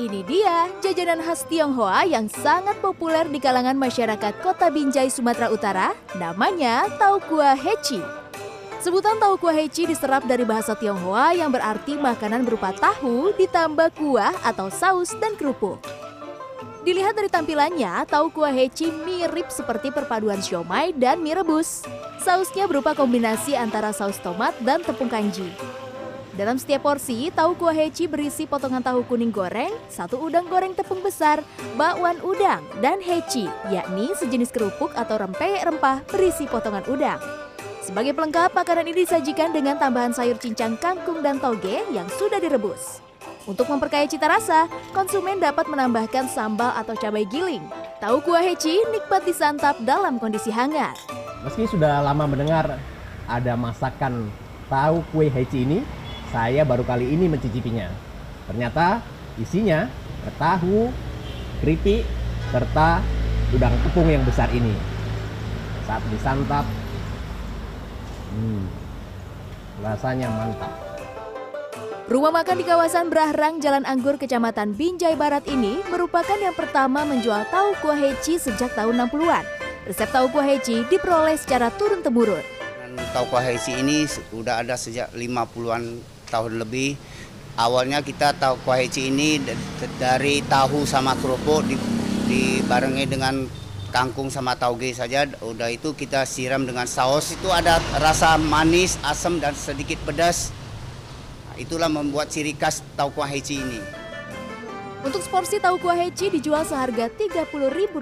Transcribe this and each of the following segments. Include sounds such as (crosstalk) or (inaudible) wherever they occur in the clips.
Ini dia jajanan khas Tionghoa yang sangat populer di kalangan masyarakat kota Binjai, Sumatera Utara, namanya Tau Kuah Heci. Sebutan Tau Kuah Heci diserap dari bahasa Tionghoa yang berarti makanan berupa tahu ditambah kuah atau saus dan kerupuk. Dilihat dari tampilannya, tahu kuah heci mirip seperti perpaduan siomay dan mie rebus. Sausnya berupa kombinasi antara saus tomat dan tepung kanji. Dalam setiap porsi, tahu kuah heci berisi potongan tahu kuning goreng, satu udang goreng tepung besar, bakwan udang, dan heci, yakni sejenis kerupuk atau rempeyek rempah berisi potongan udang. Sebagai pelengkap, makanan ini disajikan dengan tambahan sayur cincang kangkung dan toge yang sudah direbus. Untuk memperkaya cita rasa, konsumen dapat menambahkan sambal atau cabai giling. Tahu kuah heci nikmat disantap dalam kondisi hangat. Meski sudah lama mendengar ada masakan tahu kue heci ini, saya baru kali ini mencicipinya. Ternyata isinya tahu, keripik, serta udang tepung yang besar ini. Saat disantap, hmm, rasanya mantap. Rumah makan di kawasan Brahrang, Jalan Anggur, Kecamatan Binjai Barat ini merupakan yang pertama menjual tahu kuah heci sejak tahun 60-an. Resep tahu kuah heci diperoleh secara turun-temurun. Tahu kuah heci ini sudah ada sejak 50-an tahun lebih. Awalnya kita tahu kuah heci ini dari tahu sama kerupuk dibarengi dengan kangkung sama tauge saja. Udah itu kita siram dengan saus. Itu ada rasa manis, asam dan sedikit pedas itulah membuat ciri khas tahu kuah heci ini. Untuk seporsi tahu kuah heci dijual seharga Rp30.000.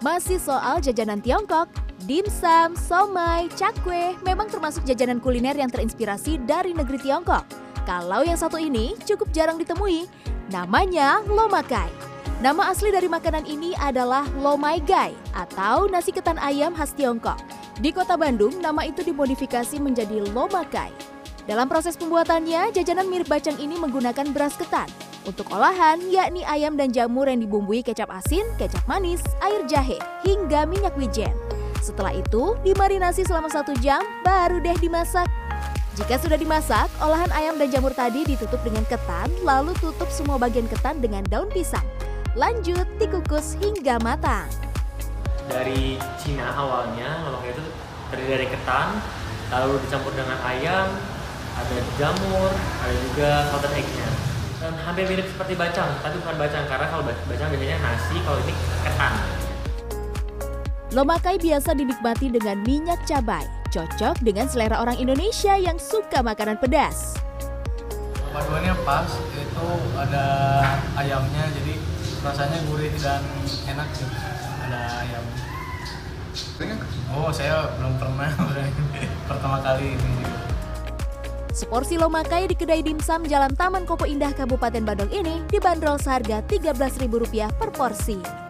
Masih soal jajanan Tiongkok, dimsum, somai, cakwe memang termasuk jajanan kuliner yang terinspirasi dari negeri Tiongkok. Kalau yang satu ini cukup jarang ditemui, namanya lomakai. Nama asli dari makanan ini adalah lomai gai atau nasi ketan ayam khas Tiongkok. Di kota Bandung, nama itu dimodifikasi menjadi lomakai. Dalam proses pembuatannya, jajanan mirip bacang ini menggunakan beras ketan. Untuk olahan, yakni ayam dan jamur yang dibumbui kecap asin, kecap manis, air jahe, hingga minyak wijen. Setelah itu, dimarinasi selama satu jam, baru deh dimasak. Jika sudah dimasak, olahan ayam dan jamur tadi ditutup dengan ketan, lalu tutup semua bagian ketan dengan daun pisang. Lanjut dikukus hingga matang. Dari Cina awalnya, lemak itu terdiri dari ketan, lalu dicampur dengan ayam, ada jamur, ada juga salted egg-nya. Dan hampir mirip seperti bacang, tapi bukan bacang karena kalau bacang biasanya nasi, kalau ini ketan. Lomakai biasa dinikmati dengan minyak cabai, cocok dengan selera orang Indonesia yang suka makanan pedas. Paduannya pas, itu ada ayamnya, jadi rasanya gurih dan enak sih ada ayam oh saya belum pernah (laughs) pertama kali ini Seporsi lomakai di kedai dimsum Jalan Taman Kopo Indah Kabupaten Bandung ini dibanderol seharga Rp13.000 per porsi.